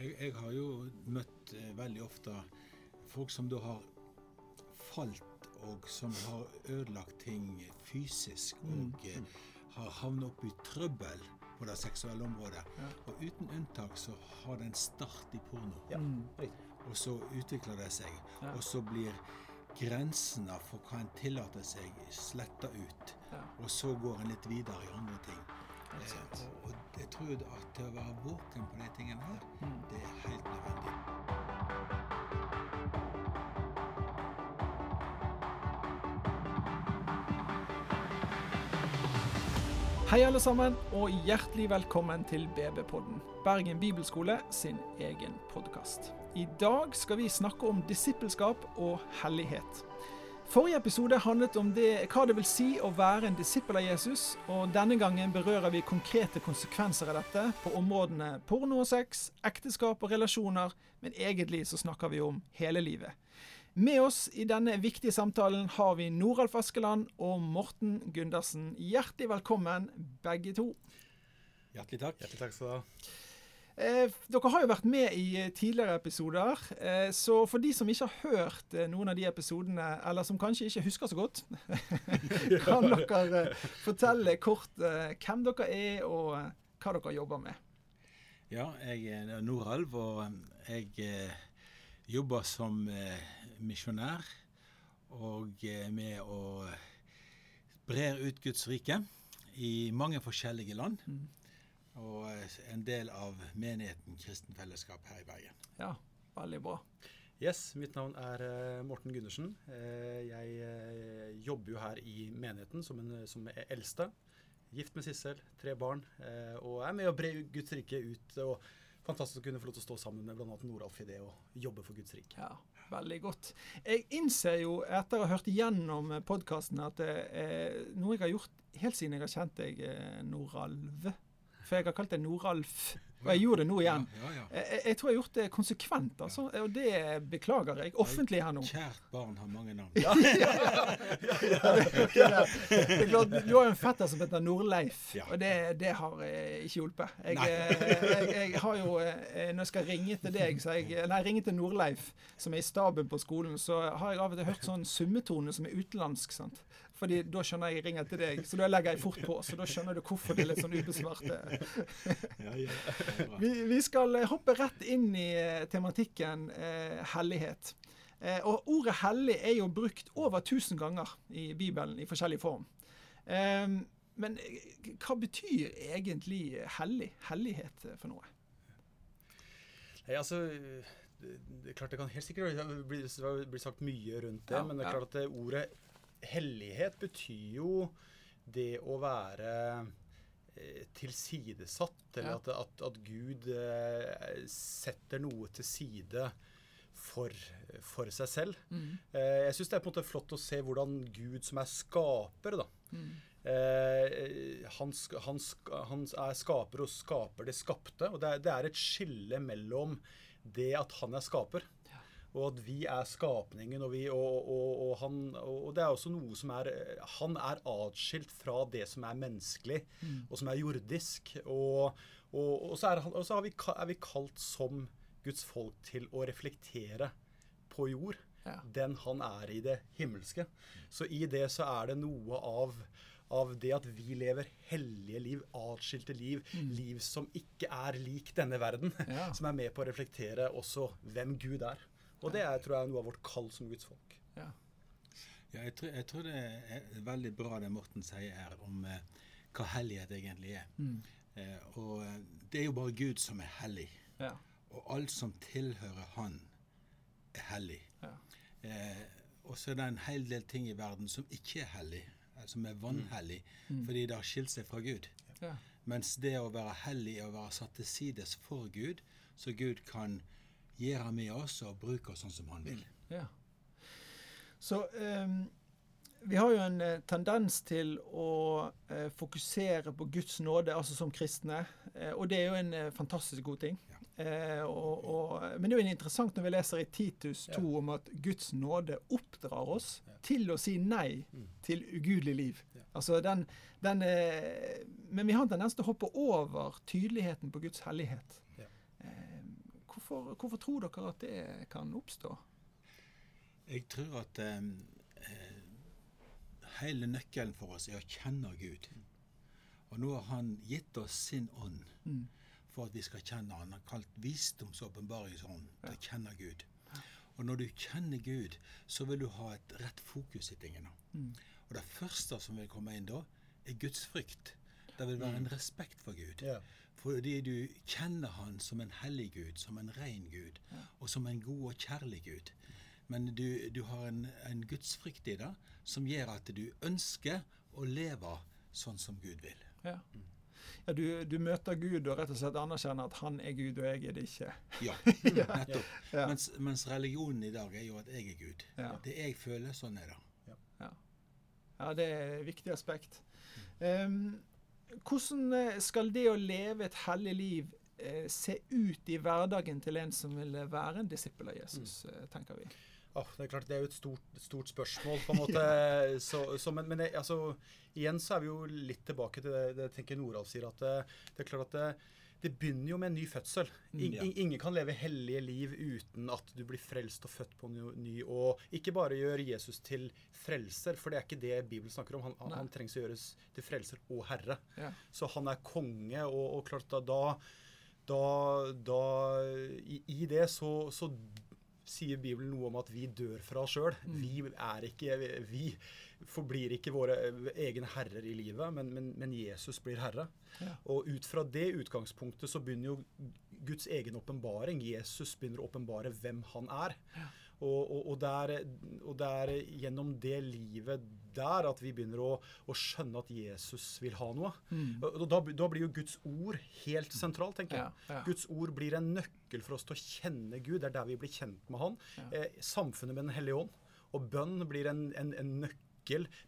Jeg, jeg har jo møtt eh, veldig ofte folk som da har falt, og som har ødelagt ting fysisk, Mm. og mm. har havnet opp i trøbbel på det seksuelle området. Ja. Og uten unntak så har det en start i porno. Ja, Mm. Og så utvikler det seg. Ja. Og så blir grensene for hva en tillater seg, sletta ut. Ja. Og så går en litt videre i andre ting. Og, og jeg tror at det å være våken på de tingene her, Mm. det er helt nødvendig. Hei alle sammen, og hjertelig velkommen til BB-podden, Bergen bibelskole sin egen podkast. I dag skal vi snakke om disippelskap og hellighet. Forrige episode handlet om det, hva det vil si å være en disippel av Jesus, og denne gangen berører vi konkrete konsekvenser av dette på områdene porno og sex, ekteskap og relasjoner, men egentlig så snakker vi om hele livet. Med oss i denne viktige samtalen har vi Noralf Askeland og Morten Gundersen. Hjertelig velkommen, begge to. Hjertelig takk. Hjertelig takk skal du ha. Eh, dere har jo vært med i eh, tidligere episoder, eh, så for de som ikke har hørt eh, noen av de episodene, eller som kanskje ikke husker så godt, kan dere eh, fortelle kort eh, hvem dere er og hva dere jobber med? Ja, jeg er Noralv, og jeg jobber som misjonær. Og med å brer ut Guds rike i mange forskjellige land. Mm. Og eh, en del av menigheten Kristen Fellesskap her i Bergen. Ja, veldig bra. Yes, mitt navn er eh, Morten Gundersen. Eh, jeg jobber jo her i menigheten som, en, som eldste. Gift med Sissel, tre barn. eh, og er med å bre Guds rike ut. og Fantastisk å kunne få lov til å stå sammen med bl.a. Noralf i det å jobbe for Guds rike. Ja, veldig godt. Jeg innser jo etter å ha hørt igjennom podkasten at det er noe jeg har gjort helt siden jeg har kjent deg, Noralv. For jeg har kalt det Noralf, og jeg gjorde det nå igjen. Ja, ja, ja. Jeg, jeg, tror jeg har gjort det konsekvent, altså, og det beklager jeg offentlig her nå. Kjært barn har mange navn. Ja, ja, ja, det er klart, Du har jo en fetter som heter Norleif, og det, det har eh, ikke hjulpet. Jeg, eh, jeg, jeg har jo, eh, Når jeg skal ringe til deg, så jeg, nei, ringe til Norleif, som er i staben på skolen, så har jeg av og til hørt sånn summetone som er utenlandsk. sant? Fordi da skjønner jeg jeg ringer til deg, så da legger jeg fort på. Så da skjønner du hvorfor det er litt sånn ubesvarte. Ja, ja. Vi, vi skal eh, hoppe rett inn i eh, tematikken eh, hellighet. Eh, og ordet hellig er jo brukt over 1000 ganger i Bibelen i forskjellig form. Eh, men eh, hva betyr egentlig hellig? Hellighet eh, for noe? Nei, altså, det, det er klart det kan helt sikkert bli, bli sagt mye rundt det, Ja, men det er ja. klart at det ordet hellighet betyr jo det å være eh, tilsidesatt, eller Ja. at, at, at Gud eh, setter noe til side for, for seg selv. Eh, jeg syns det er på en måte flott å se hvordan Gud som er skaper, da, Eh, han, han, han er skaper og skaper det skapte. og Det er, det er et skille mellom det at han er skaper, og at vi er skapningen. Og, vi, og, og, han, og det er også noe som er Han er atskilt fra det som er menneskelig, og som er jordisk. Og, så, er, og så har vi, er vi kalt som Guds folk til å reflektere på jord Ja. den han er i det himmelske. Så i det så er det noe av, av det at vi lever hellige liv, atskilte liv, liv som ikke er lik denne verden, Ja. som er med på å reflektere også hvem Gud er. Og det er, tror jeg er noe av vårt kall som Guds folk. Ja. Ja, jeg, tror, jeg tror det er veldig bra det Morten sier her om eh, hva hellighet egentlig er. Eh, og eh, det er jo bare Gud som er hellig. Ja. Og alt som tilhører Han, er hellig. Ja. Eh, og så er det en hel del ting i verden som ikke er hellig, eh, som er vanhellig, fordi det har skilt seg fra Gud. Ja. Mens det å være hellig er å være satt til sides for Gud, så Gud kan gjøre med oss og bruke oss sånn som han vil. Ja. Så um, vi har jo en eh, tendens til å uh, fokusere på Guds nåde, altså som kristne. Uh, og det er jo en uh, fantastisk god ting. Ja. Og, og, men det er jo interessant når vi leser i Titus 2 Ja. om at Guds nåde oppdrar oss Ja. til å si nei Mm. til ugudelig liv. Altså den, den Men vi har en tendens til å hoppe over tydeligheten på Guds hellighet. Hvorfor, hvorfor tror dere at det kan oppstå? Jeg tror at eh, hele nøkkelen for oss er å kjenne Gud. Og nå har Han gitt oss sin ånd Mm. for at vi skal kjenne Han. Han har kalt visdomsåpenbaringsånd til Ja. å kjenne Gud. Og når du kjenner Gud, så vil du ha et rett fokus i tingene. Mm. Og det første som vil komme inn da, er Guds frykt. Det vil være en respekt for Gud. Ja. Fordi du kjenner Han som en hellig Gud, som en ren Gud, og som en god og kjærlig Gud. Men du, du har en, en gudsfrykt i det som gjør at du ønsker å leve sånn som Gud vil. Ja. Ja, du, du møter Gud og rett og slett anerkjenner at han er Gud, og jeg er det ikke. Ja, nettopp. Ja. Mens, mens religionen i dag er jo at jeg er Gud. Ja. Det jeg føler, sånn er det. Ja, det er et viktig aspekt. Um, hvordan eh, skal det å leve et hellig liv eh, se ut i hverdagen til en som vil være en disippel av Jesus, mm. tenker vi? Oh, det er klart, det er jo et stort, stort spørsmål, på en måte. Så, så, men men det, altså, igjen så er vi jo litt tilbake til det, det jeg tenker Noralf sier, at det, det er klart at det, begynner jo med en ny fødsel. In, Ja. in, ingen kan leve hellige liv uten at du blir frelst og født på ny. og ikke bare gjør Jesus til frelser, for det er ikke det Bibelen snakker om. Han, han, trengs å gjøres til frelser og herre. Ja. Så han er konge, og, og klart da, da, da i, I det så, så sier Bibelen noe om at vi dør fra oss sjøl. Vi er ikke Vi forblir ikke våre egne herrer i livet, men, men, men Jesus blir herre. Ja. Og ut fra det utgangspunktet så begynner jo Guds egen åpenbaring. Jesus begynner å åpenbare hvem han er. Og, og, og, og det er gjennom det livet der at vi begynner å, å skjønne at Jesus vil ha noe. Og da, da blir jo Guds ord helt sentralt, tenker jeg. Ja, ja. Guds ord blir en nøkkel for oss til å kjenne Gud. Det er der vi blir kjent med Han. Eh, samfunnet med Den hellige ånd. Og bønn blir en, en, en nøkkel.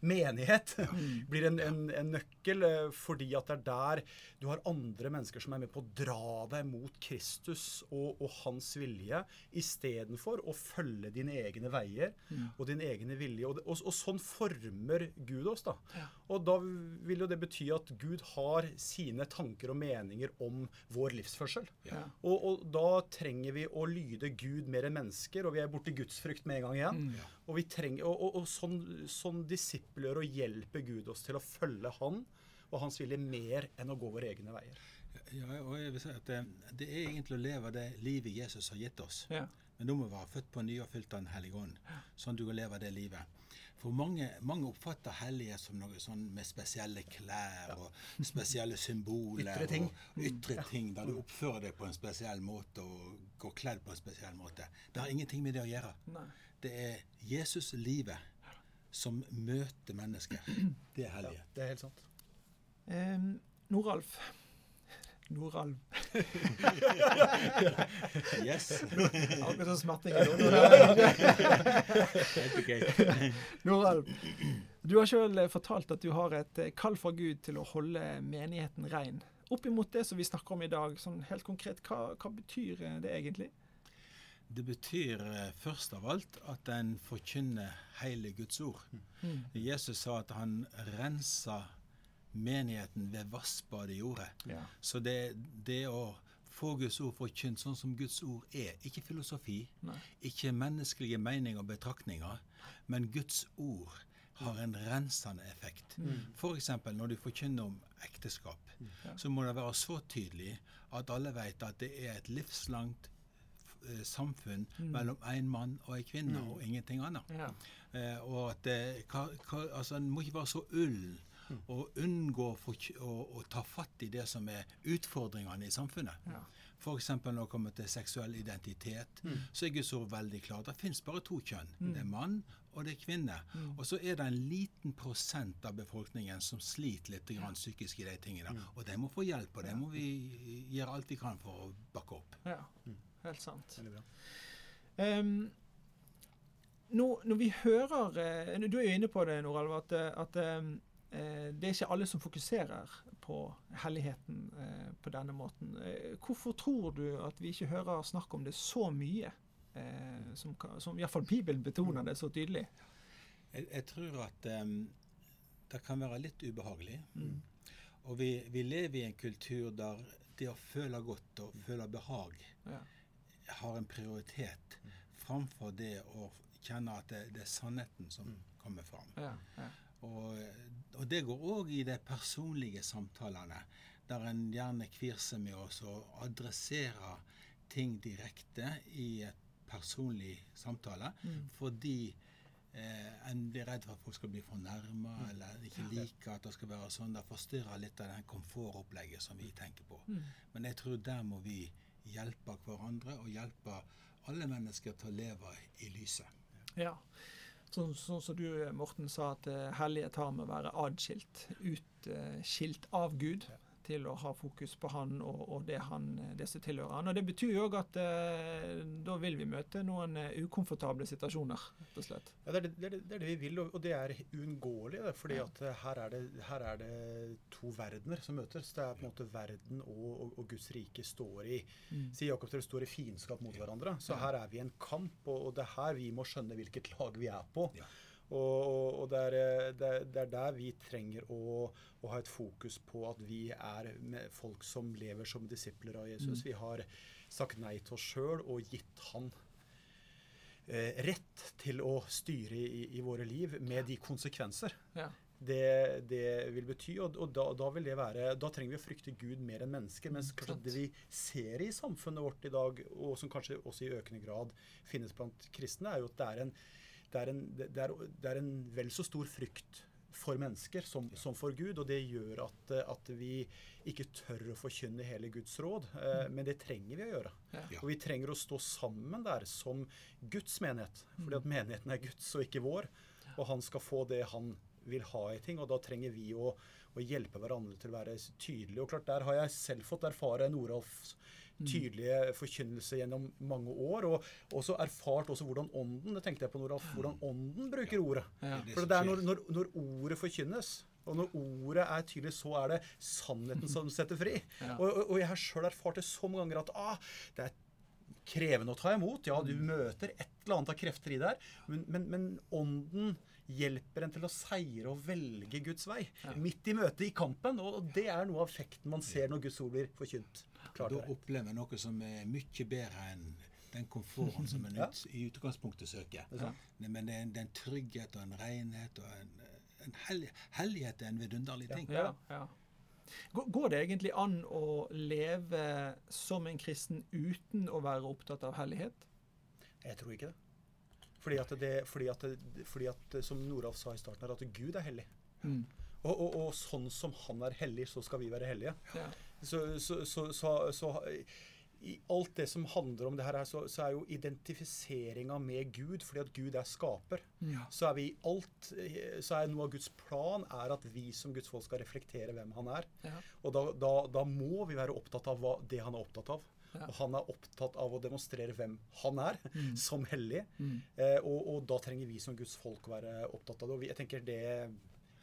Menighet blir en, en, en nøkkel eh, fordi at det er der du har andre mennesker som er med på å dra deg mot Kristus og, og hans vilje, istedenfor å følge dine egne veier og din egne vilje. Og, og, og sånn former Gud oss, da. Og da vil jo det bety at Gud har sine tanker og meninger om vår livsførsel. Ja. Og, og da trenger vi å lyde Gud mer enn mennesker, og vi er borti gudsfrykt med en gang igjen. Mm. Og, vi trenger, og, og, og sånn, sånn disippelgjør og hjelper Gud oss til å følge Han og Hans vilje mer enn å gå våre egne veier. Ja, og jeg vil si at det, det er egentlig å leve det livet Jesus har gitt oss. Ja. Men da må vi være født på ny og fylt av Den hellige ånd, sånn du kan leve det livet. For mange, mange oppfatter hellighet som noe sånn med spesielle klær og spesielle symboler. Ytre ting. Og ytre ting, der du oppfører deg på en spesiell måte og går kledd på en spesiell måte. Det har ingenting med det å gjøre. Nei. Det er Jesus-livet som møter mennesker. Det er hellighet. Det er helt sant. Eh, Noralf. Noralv. Yes. Akkurat som ok. Noralv, du har sjøl fortalt at du har et eh, kall fra Gud til å holde menigheten rein. Opp imot det som vi snakker om i dag, sånn helt konkret, hva, hva betyr eh, det egentlig? Det betyr eh, først av alt at en forkynner hele Guds ord. Jesus sa at han rensa menigheten ved vassbadet i jordet. Ja. Så det, det å få Guds ord forkynt sånn som Guds ord er, ikke filosofi, Nei. ikke menneskelige meninger og betraktninger, men Guds ord har en rensende effekt. For eksempel når du forkynner om ekteskap, så må det være så tydelig at alle vet at det er et livslangt eh, samfunn mellom en mann og en kvinne, og ingenting annet. Ja. Eh, og at det, hva, hva, altså, En må ikke være så ullen og unngå for, å, å ta fatt i det som er utfordringene i samfunnet. Ja. F.eks. når det kommer til seksuell identitet, så er Guds ord veldig klart. Det fins bare to kjønn. Det er mann og det er kvinne. Og så er det en liten prosent av befolkningen som sliter litt grann psykisk i de tingene. Og de må få hjelp, og det må vi gjøre alt vi kan for å bakke opp. ja. Helt sant. Veldig bra. Um, nå, når vi hører eh, Du er jo inne på det, Noralv, at, eh, at eh, det er ikke alle som fokuserer på helligheten eh, på denne måten. Hvorfor tror du at vi ikke hører snakk om det så mye? Eh, som, som iallfall Bibelen betoner det så tydelig. Jeg, jeg tror at um, det kan være litt ubehagelig. Mm. Og vi, vi lever i en kultur der det å føle godt og føle behag Ja. Har en prioritet framfor det å kjenne at det, det er sannheten som kommer fram. Ja, ja. Og, og det går òg i de personlige samtalene, der en gjerne kvir seg med oss å adressere ting direkte i et personlig samtale, fordi eh, en blir redd for at folk skal bli fornærma, eller ikke like at det skal være sånn. Det forstyrrer litt av den komfortopplegget som vi tenker på. Men jeg tror der må vi hjelpe hverandre, og hjelpe alle mennesker til å leve i lyset. Ja. Sånn sånn som du, Morten, sa at eh, hellighet har med å være adskilt, utskilt av Gud, til å ha fokus på Han og, og det, han, det som tilhører Han. Og Det betyr jo òg at eh, da vil vi møte noen eh, ukomfortable situasjoner, rett og slett. Ja, det, er det, det, er det, er vi vil, og og det er uunngåelig. fordi at eh, her er, det, her er det to verdener som møtes. Det er på en måte verden og, og, Guds rike står i sier Jakob, dere står i fiendskap mot hverandre. Så her er vi i en kamp, og, og det er her vi må skjønne hvilket lag vi er på. Ja. Og, og, det, er, eh, det, er, det er der vi trenger å, å ha et fokus på at vi er med folk som lever som disipler av Jesus. Vi har sagt nei til oss sjøl og gitt han eh, rett til å styre i, i våre liv med de konsekvenser Ja. det, det vil bety. Og, og da, da vil det være Da trenger vi å frykte Gud mer enn mennesker. Mens kanskje det vi ser i samfunnet vårt i dag, og som kanskje også i økende grad finnes blant kristne, er jo at det er en, det er en, det er, det er en vel så stor frykt for mennesker som, som for Gud. Og det gjør at, at vi ikke tør å forkynne hele Guds råd. Eh, men det trenger vi å gjøre. Ja. Og vi trenger å stå sammen der som Guds menighet. Fordi at menigheten er Guds og ikke vår. Og han skal få det han vil ha i ting. Og da trenger vi å, å hjelpe hverandre til å være tydelige. Og klart, der har jeg selv fått erfare Noralfs tydelige forkynnelse gjennom mange år. Og også erfart også hvordan ånden det tenkte jeg på Noralf, hvordan ånden bruker ordet. For det er når, når, når ordet forkynnes, og når ordet er tydelig, så er det sannheten som setter fri. Ja. Og, og, og jeg har sjøl erfart det så mange ganger at ah, det er krevende å ta imot. Ja, du møter et eller annet av krefter i der, men, men, men ånden hjelper en til å seire og velge Guds vei. Midt i møtet, i kampen. Og det er noe av effekten man ser når Guds ord blir forkynt. Klart Da opplever en noe som er mye bedre enn den komforten som en Ja. ut, i utgangspunktet søker. Det er Men det er, en, det er en trygghet og en renhet og en, en hellig, hellighet er en vidunderlig ting. Ja, ja. Går- Går det egentlig an å leve som en kristen uten å være opptatt av hellighet? Jeg tror ikke det. Fordi at, det, fordi at, fordi at som Noralf sa i starten, her, at Gud er hellig. Mm. Og, og, og sånn som han er hellig, så skal vi være hellige. Ja. Så, så, så, så, så i alt det som handler om det her, så, så er jo identifiseringa med Gud, fordi at Gud er skaper, Ja. så er vi alt Så er noe av Guds plan er at vi som Guds folk skal reflektere hvem han er. Ja. Og da, da, da må vi være opptatt av hva, det han er opptatt av. Ja. Og han er opptatt av å demonstrere hvem han er, som hellig. Mm. Eh, og, og da trenger vi som Guds folk å være opptatt av det. Og vi, jeg tenker det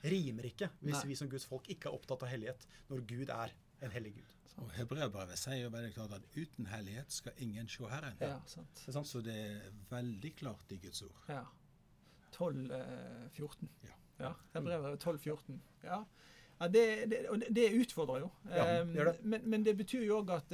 rimer ikke hvis Nei. vi som Guds folk ikke er opptatt av hellighet, når Gud er en hellig Gud. Og Hebreabrevet sier jo veldig klart at uten hellighet skal ingen se Herren. ja, sant. Det sant? Så det er veldig klart i Guds ord. Ja. 12, eh, 14. Ja. Ja, Hebrevet 12, 14. Ja. ja det, det, det, utfordrer jo. Ja, det. Men, men det betyr jo òg at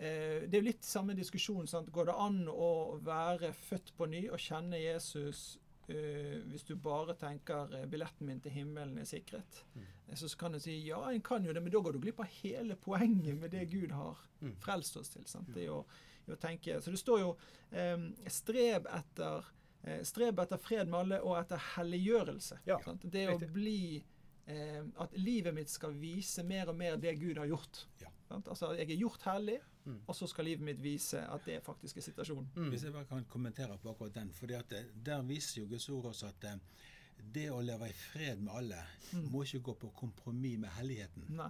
Det er jo litt samme diskusjon. Sant? Går det an å være født på ny og kjenne Jesus Uh, hvis du bare tenker eh, billetten min til himmelen er sikret? Mm. Eh, Så kan du si ja, en kan jo det, men da går du glipp av hele poenget med det Gud har Mm. frelst oss til. Sant? Det er jo, å tenke, så det står jo um, strev etter eh, Streb etter fred med alle og etter helliggjørelse. Ja, sant? Det å bli eh, At livet mitt skal vise mer og mer det Gud har gjort. Ja. Altså, jeg er gjort hellig, Mm. og så skal livet mitt vise at det faktisk er situasjonen. Mm. Hvis jeg bare kan kommentere på akkurat den. fordi at Der viser jo Guds ord også at eh, det å leve i fred med alle må ikke gå på kompromiss med helligheten. Nei.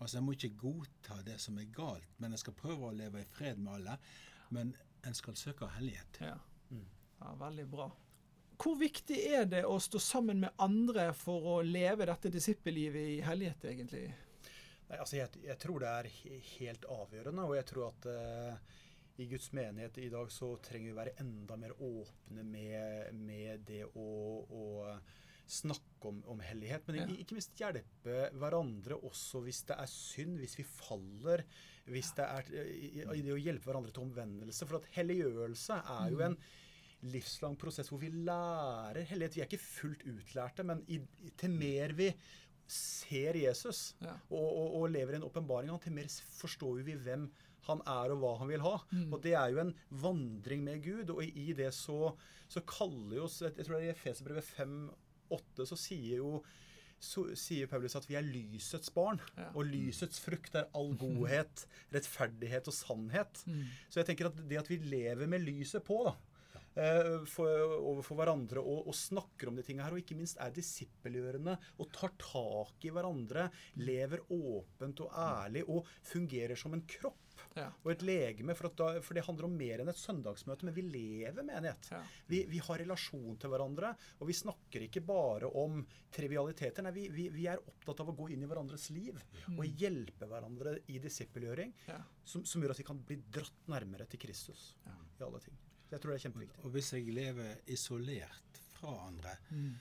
Altså En må ikke godta det som er galt, men en skal prøve å leve i fred med alle. Men en skal søke hellighet. Ja. Mm. ja, veldig bra. Hvor viktig er det å stå sammen med andre for å leve dette disippellivet i hellighet, egentlig? Nei, altså jeg, jeg tror det er helt avgjørende, og jeg tror at eh, i Guds menighet i dag så trenger vi være enda mer åpne med, med det å, å snakke om, om hellighet. Men Ja. ikke, minst hjelpe hverandre også hvis det er synd, hvis vi faller. hvis det er i, i det å hjelpe hverandre til omvendelse. For at helliggjørelse er jo en livslang prosess hvor vi lærer hellighet. Vi er ikke fullt utlærte, men i, til mer vi ser Jesus Ja. og, og, og lever i en åpenbaring av han, til mer forstår vi hvem han er og hva han vil ha. Og det er jo en vandring med Gud, og i, det så, så kaller jo Jeg tror det er i Efeserbrevet 5,8 så sier jo så sier Paulus at vi er lysets barn. Ja. Og lysets frukt er all godhet, rettferdighet og sannhet. Så jeg tenker at det at vi lever med lyset på, da, for, overfor hverandre og, og snakker om de tingene her, og ikke minst er disippelgjørende og tar tak i hverandre, lever åpent og ærlig og fungerer som en kropp Ja. og et legeme. For, at da, for det handler om mer enn et søndagsmøte, men vi lever menighet. Ja. Vi, vi har relasjon til hverandre, og vi snakker ikke bare om trivialiteter. Nei, vi, vi, vi er opptatt av å gå inn i hverandres liv og hjelpe hverandre i disippelgjøring, Ja. som, som gjør at vi kan bli dratt nærmere til Kristus Ja. i alle ting. Så jeg tror det er kjempeviktig. Og hvis jeg lever isolert fra andre,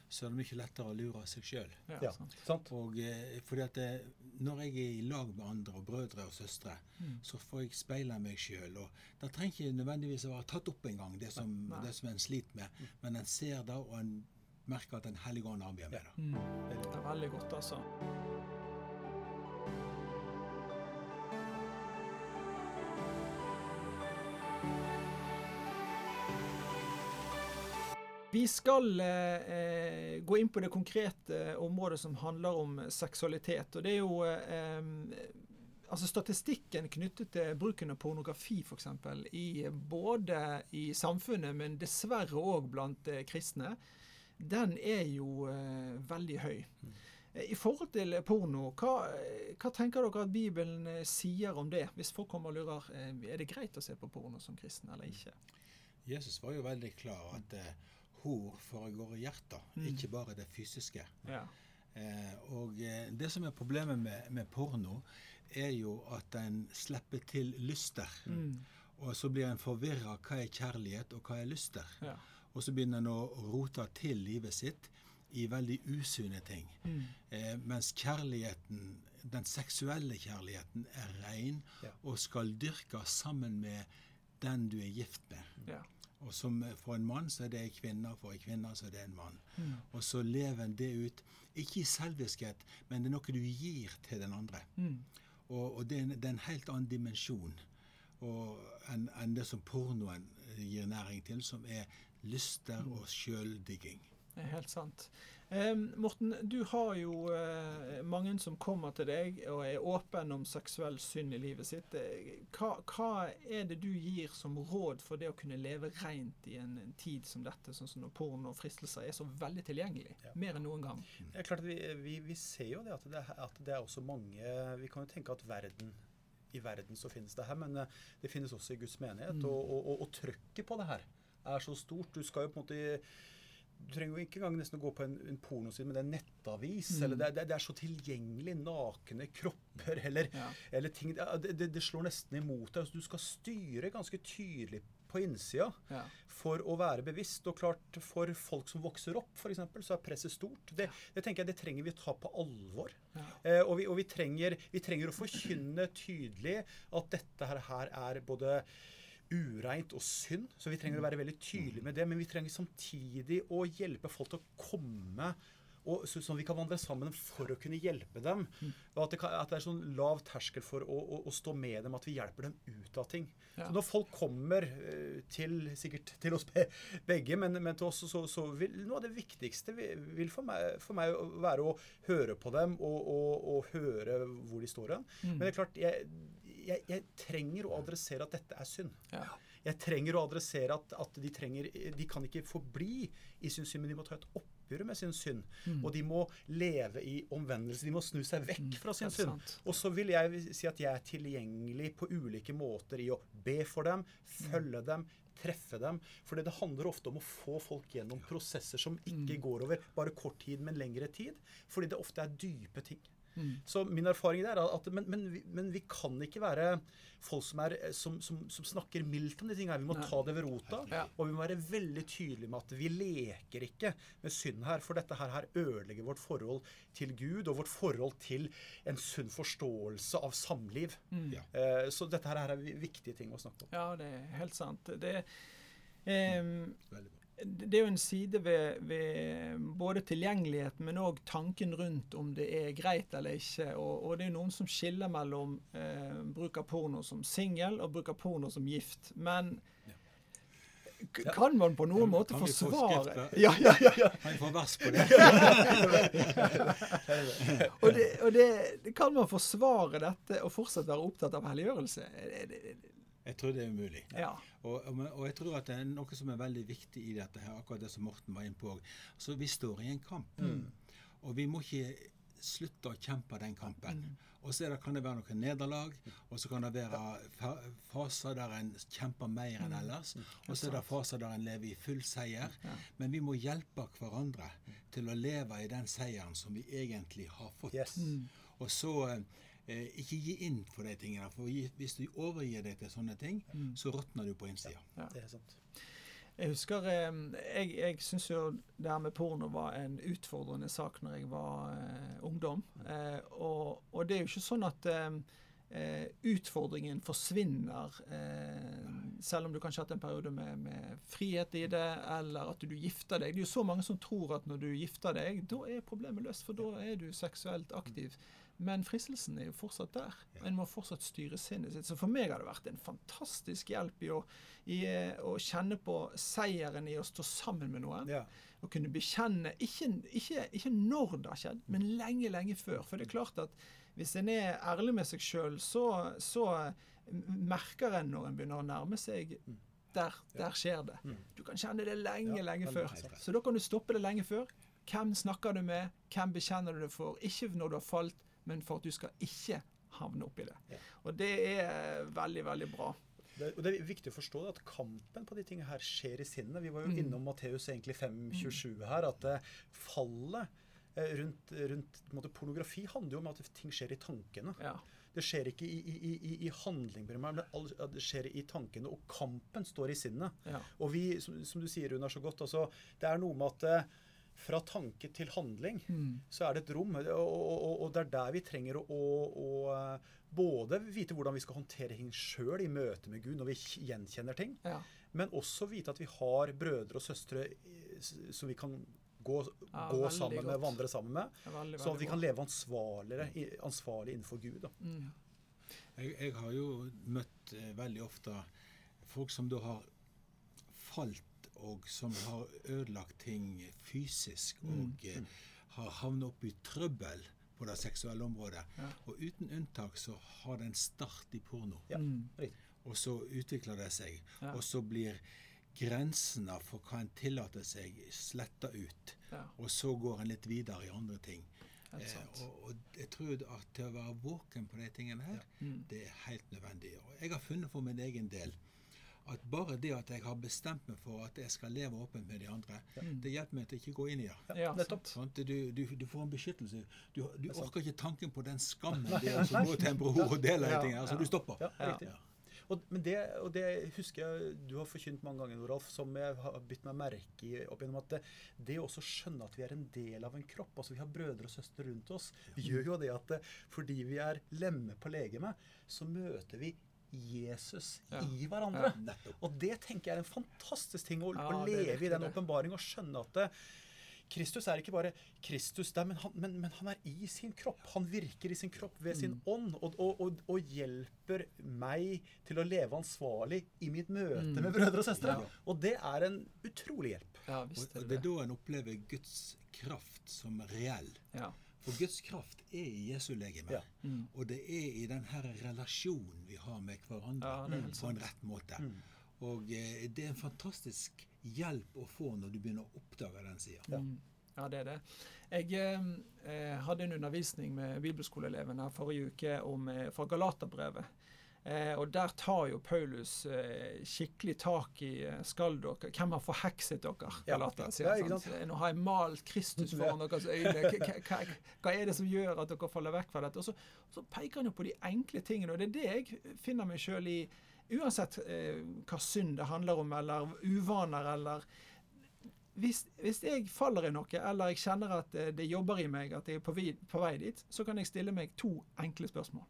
så er det mye lettere å lure seg sjøl. Ja, Ja, sant. sant? Og eh, fordi at det, når jeg er i lag med andre, og brødre og søstre, så får jeg speile meg sjøl. Og det trenger ikke nødvendigvis å være tatt opp engang, det, som- Nei. det som en sliter med. Men en ser det, og en merker at Den hellige ånd arbeider med det. Det er veldig godt, altså. Vi skal eh, eh, gå inn på det konkrete området som handler om seksualitet. Og det er jo eh, altså Statistikken knyttet til bruken av pornografi f.eks. i både i samfunnet, men dessverre òg blant eh, kristne, den er jo eh, veldig høy. Eh, I forhold til porno, hva, hva tenker dere at Bibelen eh, sier om det? Hvis folk kommer og lurer eh, er det greit å se på porno som kristen eller ikke. Jesus var jo veldig klar at eh, hor foregår i hjertet, ikke bare det fysiske. Ja. Eh, og eh, det som er problemet med, med porno, er jo at den slipper til lyster. Og så blir en forvirra hva er kjærlighet, og hva er lyster. Ja. Og så begynner en å rote til livet sitt i veldig usunne ting. Eh, mens kjærligheten, den seksuelle kjærligheten, er ren Ja. og skal dyrkes sammen med den du er gift med. Ja. Og som For en mann så er det en kvinne, for en kvinne så er det en mann. Og så lever en det ut, ikke i selviskhet, men det er noe du gir til den andre. Og, og det, er en, det er en helt annen dimensjon enn en det som pornoen gir næring til, som er lyster og sjøldigging. Det helt sant. Morten, du har jo eh, mange som kommer til deg og er åpen om seksuell synd i livet sitt. Hva, hva er det du gir som råd for det å kunne leve rent i en, tid som dette, sånn som når porno og fristelser er så veldig tilgjengelig? Ja. Mer enn noen gang. Det er klart vi, vi, vi ser jo det at, det at det er også mange Vi kan jo tenke at verden i verden så finnes det her, men eh, det finnes også i Guds menighet. Og, og, og, og trøkket på det her er så stort. Du skal jo på en måte du trenger jo ikke engang nesten å gå på en, en pornoside, men det er nettavis. nettavis. eller det, er- det, er- det er så tilgjengelig. Nakne kropper eller, Ja. eller ting det, det, det slår nesten imot deg. Altså, du skal styre ganske tydelig på innsida Ja. for å være bevisst. Og klart, for folk som vokser opp, f.eks., så er presset stort. Det, det tenker jeg det trenger vi å ta på alvor. Ja. Eh, og vi, og vi, trenger, vi trenger å forkynne tydelig at dette her, her er både ureint og synd, så vi trenger å være veldig tydelige med det. Men vi trenger samtidig å hjelpe folk til å komme og, så, sånn vi kan vandre sammen for å kunne hjelpe dem. Og at det, kan, at det er sånn lav terskel for å, å, å stå med dem, at vi hjelper dem ut av ting. Ja. Så når folk kommer eh, til sikkert til oss begge, men, men til oss, så, så vil noe av det viktigste vil for meg, for meg være å høre på dem og, og, og høre hvor de står hen. Men det er klart, jeg, jeg, jeg trenger å adressere at dette er synd. Ja. Jeg trenger å adressere at, at de, trenger, de kan ikke forbli i sin synd, men de må ta et oppgjør med sin synd. Og de må leve i omvendelse. De må snu seg vekk fra sin synd. Og så vil jeg si at jeg er tilgjengelig på ulike måter i å be for dem, følge dem, treffe dem. For det handler ofte om å få folk gjennom prosesser som ikke går over bare kort tid, men lengre tid. Fordi det ofte er dype ting. Så min erfaring der er at men, men, vi, men vi kan ikke være folk som, er, som, som, som snakker mildt om de tingene. Vi må Nei. ta det ved rota. Ja. Og vi må være veldig tydelige med at vi leker ikke med synd her. For dette her, her ødelegger vårt forhold til Gud og vårt forhold til en sunn forståelse av samliv. Ja. Eh, så dette her er vi- viktige ting å snakke om. Ja, det er helt sant. Det, eh, Veldig bra. Det er jo en side ved, ved både tilgjengelighet, men òg tanken rundt om det er greit eller ikke. Og, og det er noen som skiller mellom eh, bruk av porno som singel og bruk av porno som gift. Men ja. kan man på noen ja, måte kan vi få forsvare skrift, ja, ja, ja, ja. Kan vi få vers på det? Og, det, og det kan man forsvare dette og fortsatt være opptatt av helliggjørelse? Jeg tror det er umulig. Ja. Og, og, og jeg tror at det er noe som er veldig viktig i dette her, akkurat det som Morten var inne på. Så vi står i en kamp. Og vi må ikke slutte å kjempe den kampen. Og så det, kan det være noen nederlag, og så kan det være fa faser der en kjemper mer enn ellers. Og så er det faser der en lever i full seier. Men vi må hjelpe hverandre til å leve i den seieren som vi egentlig har fått. Yes. Og så eh, ikke gi inn for de tingene. For hvis du overgir deg til sånne ting, så råtner du på innsida. Det er sant. Jeg husker eh, Jeg, jeg syns jo det her med porno var en utfordrende sak når jeg var eh, ungdom. Eh, og, og det er jo ikke sånn at eh, eh, utfordringen forsvinner eh, selv om du kanskje har hatt en periode med, med frihet i det, eller at du gifter deg. Det er jo så mange som tror at når du gifter deg, da er problemet løst, for da er du seksuelt aktiv. Men fristelsen er jo fortsatt der. En må fortsatt styre sinnet sitt. Så for meg har det vært en fantastisk hjelp i å, i, eh, å kjenne på seieren i å stå sammen med noen. Ja. Å kunne bekjenne, ikke, ikke, ikke når det har skjedd, men lenge, lenge før. For det er klart at hvis en er ærlig med seg sjøl, så, så merker en når en begynner å nærme seg der, der skjer det. Du kan kjenne det lenge, lenge før. Så da kan du stoppe det lenge før. Hvem snakker du med? Hvem bekjenner du det for? Ikke når du har falt, men for at du skal ikke havne oppi det. Ja. Og det er veldig, veldig bra. Det, og det er viktig å forstå at kampen på de tingene her skjer i sinnet. Vi var jo Mm. innom Matteus egentlig 5.27 her, at eh, fallet eh, rundt, rundt måte, pornografi handler jo om at ting skjer i tankene. Ja. Det skjer ikke i, i, i, i- i handling, men det skjer i tankene. Og kampen står i sinnet. Ja. Og vi, som, som du sier, Runar, så godt, altså, det er noe med at eh, fra tanke til handling Mm. så er det et rom. Og, og, og, det er der vi trenger å, å, å eh, både vite hvordan vi skal håndtere ting sjøl i møte med Gud når vi gjenkjenner ting, ja. men også vite at vi har brødre og søstre eh, som vi kan gå, Ja, gå sammen sammen med, vandre sammen med. Veldig, Sånn at vi kan leve ansvarlig innenfor Gud. Da. Mm. Jeg, jeg har jo møtt eh, veldig ofte folk som da har falt, og som har ødelagt ting fysisk, og mm. har havnet opp i trøbbel på det seksuelle området. Ja. Og uten unntak så har det en start i porno. Ja, Mm. Og så utvikler det seg. Ja. Og så blir grensene for hva en tillater seg, sletta ut. Ja, Og så går en litt videre i andre ting. Eh, og, og jeg tror at til å være våken på de tingene her, Mm. det er helt nødvendig. Og jeg har funnet for min egen del at bare det at jeg har bestemt meg for at jeg skal leve åpent med de andre, det hjelper meg til ikke gå inn i det. Ja, nettopp. Sånn, du, du, du får en beskyttelse. Du, du er orker ikke tanken på den skammen det er å gå til en bror og dele de Ja, tingene. Altså, ja. du stopper. Ja, Ja. Og, men det, og det husker jeg du har forkynt mange ganger, Noralf, som jeg har bitt meg merke i opp gjennom at det, det å også skjønne at vi er en del av en kropp, altså vi har brødre og søstre rundt oss, gjør jo det at fordi vi er lemmer på legemet, så møter vi Jesus Ja. i hverandre. Ja. Og det tenker jeg er en fantastisk ting, å, Ja, å leve i den åpenbaring og skjønne at det, Kristus er ikke bare Kristus der, men han, men, men han er i sin kropp. Han virker i sin kropp ved sin Mm. ånd og, og, og, og hjelper meg til å leve ansvarlig i mitt møte Mm. med brødre og søstre. Ja. Og det er en utrolig hjelp. Ja, Og, visst er og det det er da en opplever Guds kraft som reell. Ja. For Guds kraft er i Jesu legeme. Ja. Mm. Og det er i den her relasjonen vi har med hverandre Ja, på en rett måte. Mm. Og eh, det er en fantastisk hjelp å få når du begynner å oppdage den sida. Ja. Mm. Ja, det er det. Jeg eh, hadde en undervisning med bibelskoleelevene forrige uke om, eh, fra Galaterbrevet. Eh, og der tar jo Paulus eh, skikkelig tak i eh, Skal dere Hvem har forhekset dere? Ja. Galater, sier Ja, han, sant? Nå har jeg malt Kristus foran deres øyne. Hva, hva, hva er det som gjør at dere faller vekk fra dette? Og så, så peker han jo på de enkle tingene, og det er det jeg finner meg sjøl i. Uansett eh, hva synd det handler om, eller uvaner, eller hvis, hvis jeg faller i noe, eller jeg kjenner at eh, det jobber i meg, at jeg er på vid, på vei dit, så kan jeg stille meg to enkle spørsmål.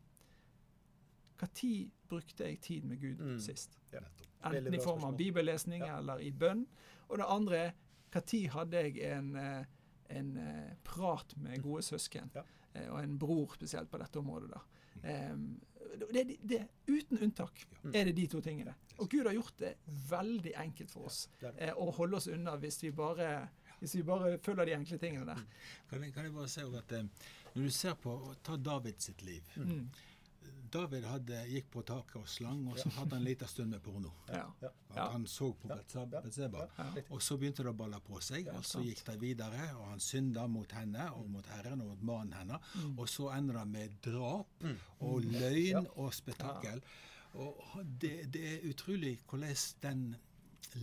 Når brukte jeg tid med Gud Mm. sist? Ja, Enten i form av bibellesning Ja. eller i bønn. Og det andre er når hadde jeg en, eh, en eh, prat med gode søsken, Mm. Ja. eh, og en bror spesielt på dette området. da. Em, det, det, det, uten unntak Mm. er det de to tingene. Og Gud har gjort det veldig enkelt for oss å holde oss unna hvis vi bare, hvis vi bare følger de enkle tingene der. Kan jeg, kan jeg bare si at når du ser på Ta David sitt liv. Mm. David hadde, gikk på taket og slang, og så hadde han en liten stund med porno. Ja. Ja. Han så på Ja. Betseba. Ja. Ja. Ja. Og så begynte det å balle på seg, og så gikk det videre, og han synda mot henne og mot Herren og mot mannen hennes. Og så ender det med drap og løgn og spetakkel. Og det, det er utrolig hvordan den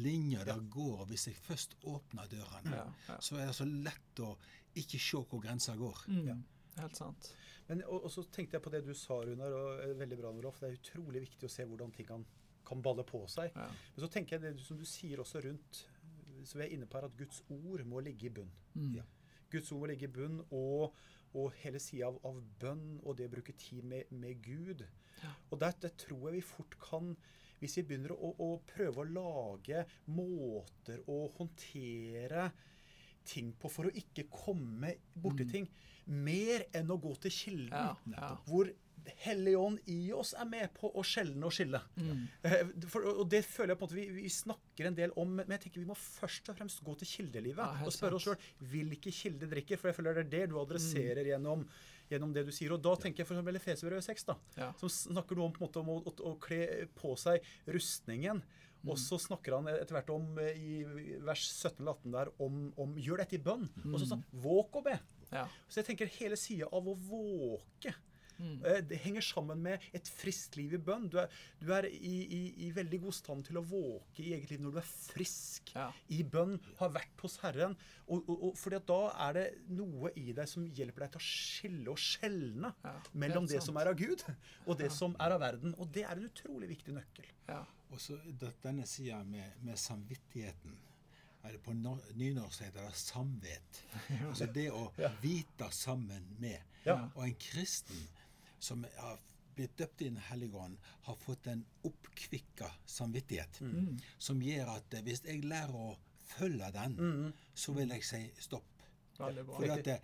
linja der går, hvis jeg først åpner dørene. Ja, ja. Så er det så lett å ikke se hvor grensa går. Mm. Helt sant. Men, og, og så tenkte jeg på det du sa, Runar, og eh, veldig bra, Norolf. Det er utrolig viktig å se hvordan ting kan, kan balle på seg. Ja. Men så tenker jeg det som du sier også rundt Så vi er inne på her at Guds ord må ligge i bunn. Mm. Ja. Guds ord må ligge i bunn, og, og hele sida av, av bønn og det å bruke tid med, med Gud. Ja. Og der, der tror jeg vi fort kan Hvis vi begynner å, å prøve å lage måter å håndtere ting på for å ikke komme borti ting, mer enn å gå til kilden. Mm. Ja, ja. Hvor Hellig ånd i oss er med på å skjelne og skille. Mm. Eh, For, og det føler jeg på en måte vi, vi snakker en del om, men jeg tenker vi må først og fremst gå til kildelivet Ja, og spørre oss sjøl hvilke kilder drikker. For jeg føler det er det du adresserer gjennom, gjennom det du sier. Og da tenker jeg f.eks. Efeserbrevet 6, da, Ja. som snakker noe om, på en måte, om å, å, å kle på seg rustningen. Mm. Og så snakker han etter hvert om, eh, i vers 17 eller 18 der, om, om gjør dette i bønn. Og så sånn, våk og be. Ja. Så jeg tenker hele sida av å våke Mm. eh, Det henger sammen med et friskt liv i bønn. Du er, du er i, i, i veldig god stand til å våke i eget liv når du er frisk Ja. i bønn, har vært hos Herren. Og, og, og fordi da er det noe i deg som hjelper deg til å skille og skjelne Ja, mellom det, det som er av Gud, og det som er av verden. Og det er en utrolig viktig nøkkel. Og så denne sida med, med samvittigheten. Eller på no- nynorsk heter det samvet. Altså det å vite sammen med. Ja. Og en kristen som har blitt døpt i Den hellige ånd, har fått en oppkvikka samvittighet. Mm. Som gjør at eh, hvis jeg lærer å følge den, så vil jeg si stopp. For det,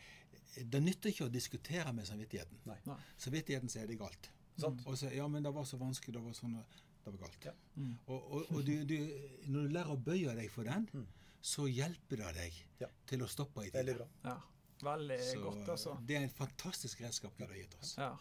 det nytter ikke å diskutere med samvittigheten. Nei. Samvittigheten sier det er galt. Mm. Og så, ja, men det var så vanskelig, det var sånn, det var galt. Ja. Mm. Og, og, og du, du, når du lærer å bøye deg for den, så hjelper det deg Ja. til å stoppe i tide. Ja. Veldig Så godt, altså. det er en fantastisk redskap Gud har gitt oss. Ja.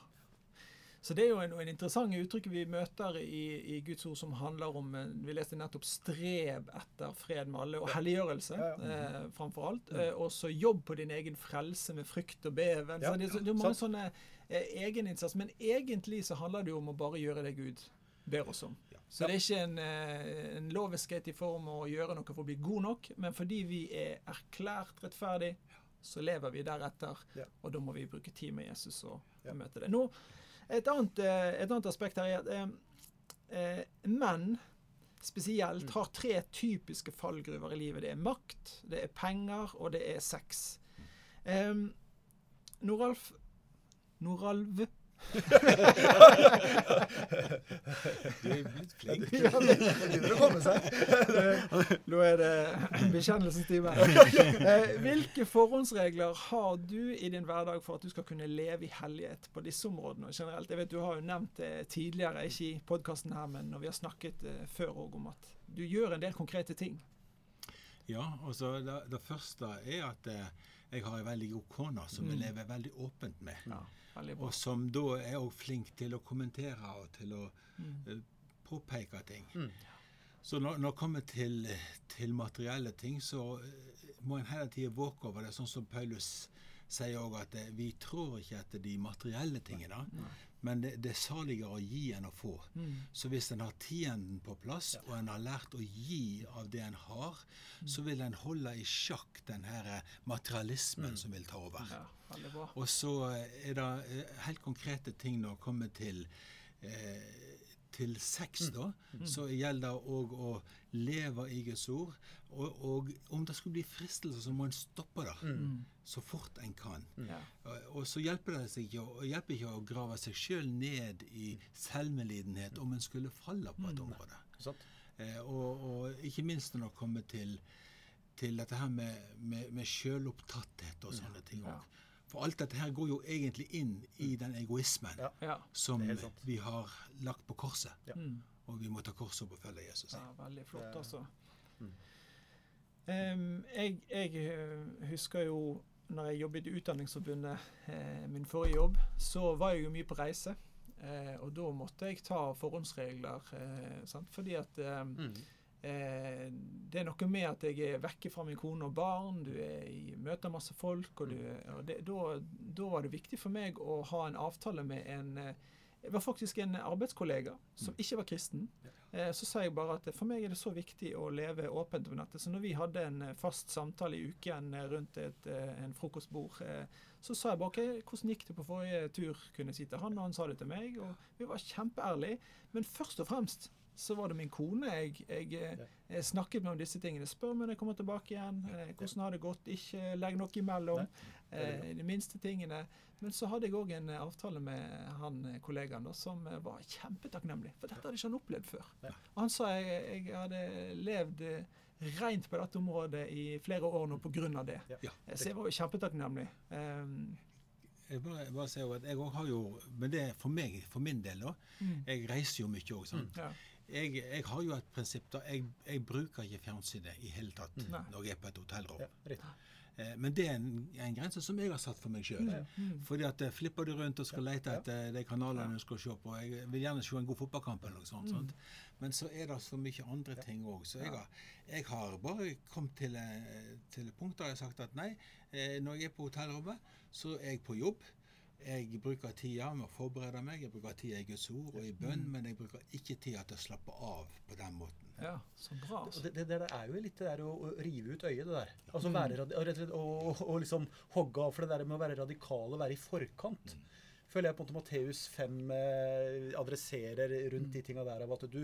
Så det er jo en, en interessant uttrykk vi møter i, i Guds ord som handler om eh, Vi leste nettopp 'strev etter fred med alle', og helliggjørelse Ja, ja. eh, framfor alt. Eh, og så jobb på din egen frelse med frykt og beven. Ja, så det, så- det er mange sant. sånne eh, egeninnsats. Men egentlig så handler det jo om å bare gjøre det Gud ber oss om. Ja. Så det er ikke en, eh, en loviskhet i form av å gjøre noe for å bli god nok, men fordi vi er erklært rettferdig, så lever vi deretter. Ja. Og da må vi bruke tid med Jesus og Ja. møte det. Nå, et, annet, eh, et annet aspekt her er at eh, eh, menn spesielt har tre typiske fallgruver i livet. Det er makt, det er penger, og det er sex. Eh, Noralf Noralv Du er blitt flink. Det begynner å komme seg. Nå er det bekjennelsens time. Eh, Hvilke forhåndsregler har du i din hverdag for at du skal kunne leve i hellighet på disse områdene generelt? Jeg vet Du har jo nevnt det tidligere, ikke i podkasten her, men når vi har snakket eh, før òg om at du gjør en del konkrete ting. Ja, altså det, det første er at eh, jeg har en veldig god kone som jeg Mm. lever veldig åpent med. Ja. Og som da er også flink til å kommentere og til å Mm. eh, påpeke ting. Mm. Så når, når det kommer til, til materielle ting, så eh, må en hele tida våke over det, sånn som Paulus sier òg at eh, vi tror ikke etter de materielle tingene, men det, det er saligere å gi enn å få. Mm. Så hvis en har tienden på plass, og en har lært å gi av det en har, så vil en holde i sjakk den her eh, materialismen som vil ta over. Ja. Og så er det eh, helt konkrete ting når det kommer til eh, til sex, da, så gjelder det òg å leve i Guds ord. Og, og om det skulle bli fristelser, så må en stoppe det så fort en kan. Ja. Og- Og så hjelper det seg ikke, hjelper ikke å grave seg sjøl ned i selvmedlidenhet om en skulle falle på et område. Eh, og, og ikke minst når det kommer til, til dette her med, med, med sjølopptatthet og sånne ting. Ja. For alt dette her går jo egentlig inn i den egoismen Ja. Ja. som vi har lagt på korset. Ja. Mm. Og vi må ta korset opp og følge Jesus. Ja, veldig flott, altså. Mm. Jeg, jeg eh, husker jo når jeg jobbet i Utdanningsforbundet, eh, min forrige jobb, så var jeg jo mye på reise. Eh, og da måtte jeg ta forhåndsregler, eh, sant? fordi at eh, Mm. Eh, det er noe med at jeg er vekke fra min kone og barn, du er i møter masse folk, og, du, og det, da, da var det viktig for meg å ha en avtale med en jeg var faktisk en arbeidskollega som ikke var kristen. Eh, Så sa jeg bare at for meg er det så viktig å leve åpent på nettet. Så når vi hadde en eh, fast samtale i uken eh, rundt et, eh, en frokostbord, eh, så sa jeg bare ok, hvordan gikk det på forrige tur, kunne jeg si til han, og han sa det til meg. Og vi var kjempeærlige. Men først og fremst så var det min kone jeg, jeg, eh, jeg snakket med om disse tingene. Spør meg når jeg kommer tilbake igjen. Eh, hvordan har det gått? Ikke legg noe imellom. Eh, de minste tingene. Men så hadde jeg òg en avtale med han kollegaen da, som var kjempetakknemlig. For dette hadde ikke han opplevd før. Og han sa jeg, jeg hadde levd rent på dette området i flere år nå pga. det. Ja. Eh, Så jeg var jo kjempetakknemlig. Um, Jeg bare, jeg bare sier jo at jeg har jo Men det er for meg, for min del, da. Mm. Jeg reiser jo mye òg, sant. ja. Jeg, jeg har jo et prinsipp da. Jeg, jeg bruker ikke fjernsynet i hele tatt mm. når jeg er på et hotellrom. Ja, Men det er en, en grense som jeg har satt for meg sjøl. Mm. Fordi at eh, flipper du rundt og skal lete etter de kanalene du skal se på Jeg vil gjerne se en god fotballkamp eller noe sånt. Mm. sant? Men så er det så mye andre ting òg. Så jeg har, jeg har bare kommet til, eh, til et punkt der jeg har sagt at nei, eh, når jeg er på hotellrommet, så er jeg på jobb. Jeg bruker tida med å forberede meg, jeg bruker tida i Guds ord og i bønn, men jeg bruker ikke tida til å slappe av på den måten. ja, så bra. Og Altså. det, det, det er jo litt det der å, å rive ut øyet, det der. Altså Mm. være radi- og og å liksom hogge av for det der med å være radikal og være i forkant. Føler jeg på en måte Matteus 5 eh, adresserer rundt de tinga der av at du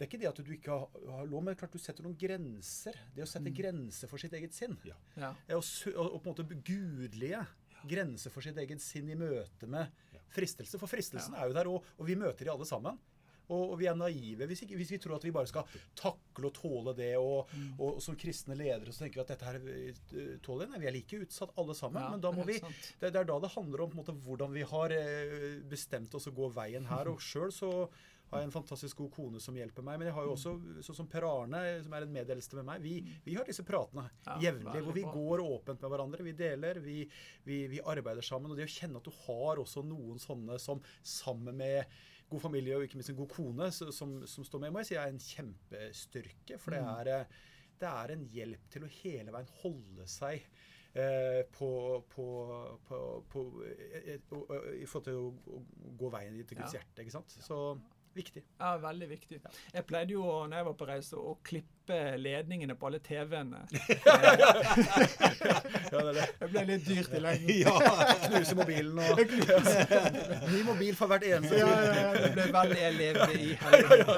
det er ikke det at du ikke har, har lov, men klart du setter noen grenser. Det å sette grenser for sitt eget sinn. Ja. Ja. Og, sø- å, å på en måte gudelige grenser for sitt eget sinn i møte med fristelse. For fristelsen er jo der, og, og vi møter de alle sammen. Og, og vi er naive hvis, ikke, hvis vi tror at vi bare skal takle og tåle det. Og, og, som kristne ledere så tenker vi at dette her eh, tåler vi. Nei, vi er like utsatt alle sammen. Ja, men da må vi det, det er da det handler om måte, hvordan vi har eh, bestemt oss å gå veien her. Og sjøl så har jeg en fantastisk god kone som hjelper meg. Men jeg har jo også, sånn som Per Arne, som er en medeldste med meg, vi, vi har disse pratene Ja, jevnlig. Hvor vi går åpent med hverandre. Vi deler, vi, vi, vi arbeider sammen. Og det å kjenne at du har også noen sånne som sammen med god familie og ikke minst en god kone som, som står med, må jeg si er en kjempestyrke. For det Mm. er, det er en hjelp til å hele veien holde seg eh, på, på, på, på eh, eh, I forhold til å, å gå veien til Guds Ja. hjerte. ikke sant? Så viktig. Ja, veldig viktig. Jeg pleide jo, når jeg var på reise, å klippe ledningene på alle TV-ene. Ja, det det. Det ble litt dyrt i lengden. Ja, knuse mobilen og Ny mobil for hvert eneste Ja, ja, ja, det ble veldig Jeg levde i helvete.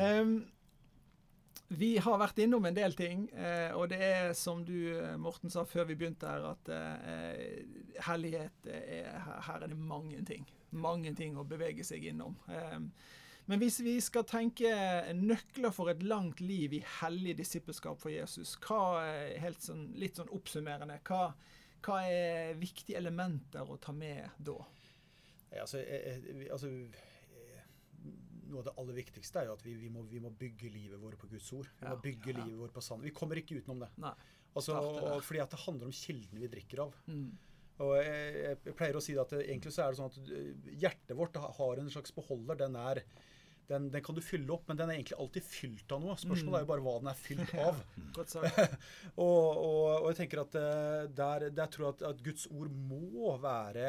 Um, vi har vært innom en del ting, eh, og det er som du, eh, Morten, sa før vi begynte her, at eh, hellighet er, her- Her er det mange ting. Mange ting å bevege seg innom. Um, men hvis vi skal tenke nøkler for et langt liv i hellig disippelskap for Jesus, hva helt sånn, litt sånn oppsummerende, hva, hva er viktige elementer å ta med da? Ja, altså, eh, eh, altså eh, Noe av det aller viktigste er jo at vi, vi, må, vi må bygge livet vårt på Guds ord. Vi må bygge ja. livet vårt på sand. Vi kommer ikke utenom det. Nei. Altså, fordi at det handler om kildene vi drikker av. Mm. Og jeg, jeg, pleier å si at det, egentlig så er det sånn at eh, hjertet vårt har en slags beholder. Den er, den, den, kan du fylle opp, men den er egentlig alltid fylt av noe. Spørsmålet er jo bare hva den er fylt av. Godt sagt. og, og, og, jeg tenker at eh, der, der tror jeg at, at, Guds ord må være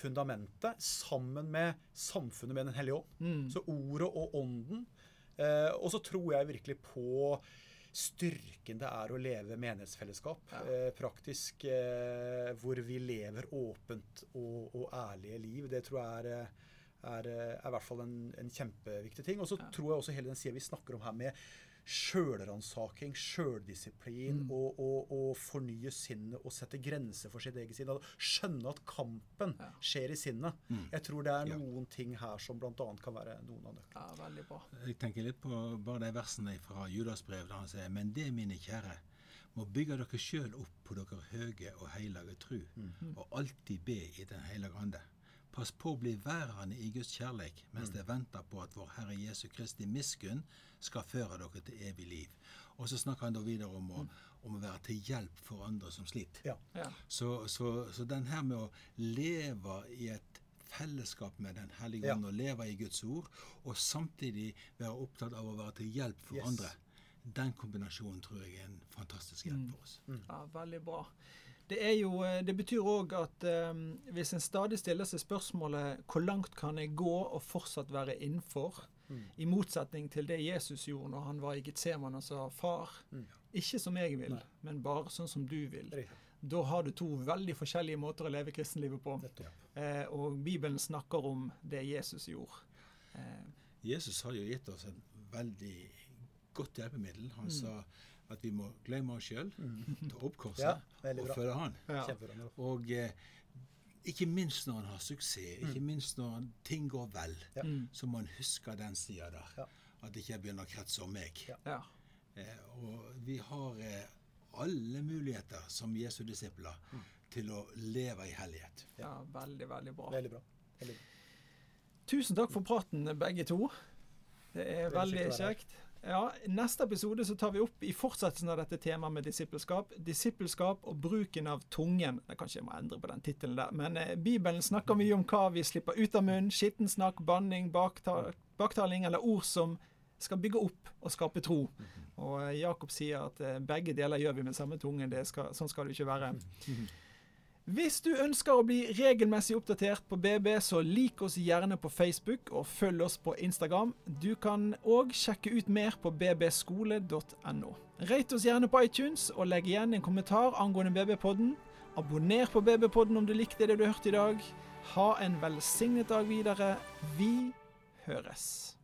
fundamentet, sammen med samfunnet med Den hellige ånd. Mm. Så ordet og ånden. Eh, og så tror jeg virkelig på styrken det er å leve menighetsfellesskap. Ja. Eh, praktisk. Eh, hvor vi lever åpent og, og ærlige liv. Det tror jeg er eh, er, eh, er, i hvert fall en, en kjempeviktig ting. Og så ja. tror jeg også hele den sida vi snakker om her med sjølransaking, sjøldisiplin, mm. og, og, og, fornye sinnet og sette grenser for sitt eget sinn. Skjønne at kampen ja. skjer i sinnet. Mm. Jeg tror det er noen ja. ting her som bl.a. kan være noen av nøklene. Ja, veldig bra. Jeg tenker litt på bare de versene fra Judas brev der han sier Men det, mine kjære, må bygge dere sjøl opp på dere høye og hellige tru, mm. og alltid be i Den hellige ande. Pass på å bli værende i Guds kjærleik mens mm. dere venter på at vår Herre Jesu Kristi miskunn skal føre dere til evig liv. Og så snakker han da videre om å, mm. om å være til hjelp for andre som sliter. Ja. Ja. Så, så, så, den her med å leve i et fellesskap med Den hellige ånd, ja. og leve i Guds ord, og samtidig være opptatt av å være til hjelp for yes. andre, den kombinasjonen tror jeg er en fantastisk hjelp mm. for oss. Mm. Ja, veldig bra. Det, jo, eh, det betyr òg at um, hvis en stadig stiller seg spørsmålet hvor langt kan jeg gå og fortsatt være innenfor, mm. i motsetning til det Jesus gjorde når han var i Getseman og sa far, mm. ikke som jeg vil, Nei. men bare sånn som du vil. Da har du to veldig forskjellige måter å leve kristenlivet på. Eh, og Bibelen snakker om det Jesus gjorde. Eh. Jesus har jo gitt oss en veldig godt hjelpemiddel. Han mm. sa at vi må glemme oss sjøl, mm. ta opp korset ja, og følge Han. Ja. Og eh, ikke minst når han har suksess, ikke mm. minst når ting går vel, ja. Mm. så må han huske den sida der. Ja. At det ikke begynner å kretse om meg. Ja. Eh, og vi har eh, alle muligheter som Jesu disipler mm. til å leve i hellighet. Ja, veldig, veldig bra. Veldig bra. Veldig bra. Tusen takk for praten, begge to. Det er veldig, veldig kjekt. Ja, I neste episode så tar vi opp i fortsettelsen av dette temaet med disippelskap. Disippelskap og bruken av tungen. Det Kanskje jeg må endre på den tittelen der. Men eh, Bibelen snakker mye om hva vi slipper ut av munnen. Skittensnakk, banning, baktal baktaling eller ord som skal bygge opp og skape tro. Og eh, Jakob sier at eh, begge deler gjør vi med samme tungen. Skal, sånn skal det ikke være. Hvis du ønsker å bli regelmessig oppdatert på BB, så lik oss gjerne på Facebook og følg oss på Instagram. Du kan òg sjekke ut mer på bbskole.no. Rate oss gjerne på iTunes, og legg igjen en kommentar angående BB-podden. Abonner på BB-podden om du likte det du hørte i dag. Ha en velsignet dag videre. Vi høres.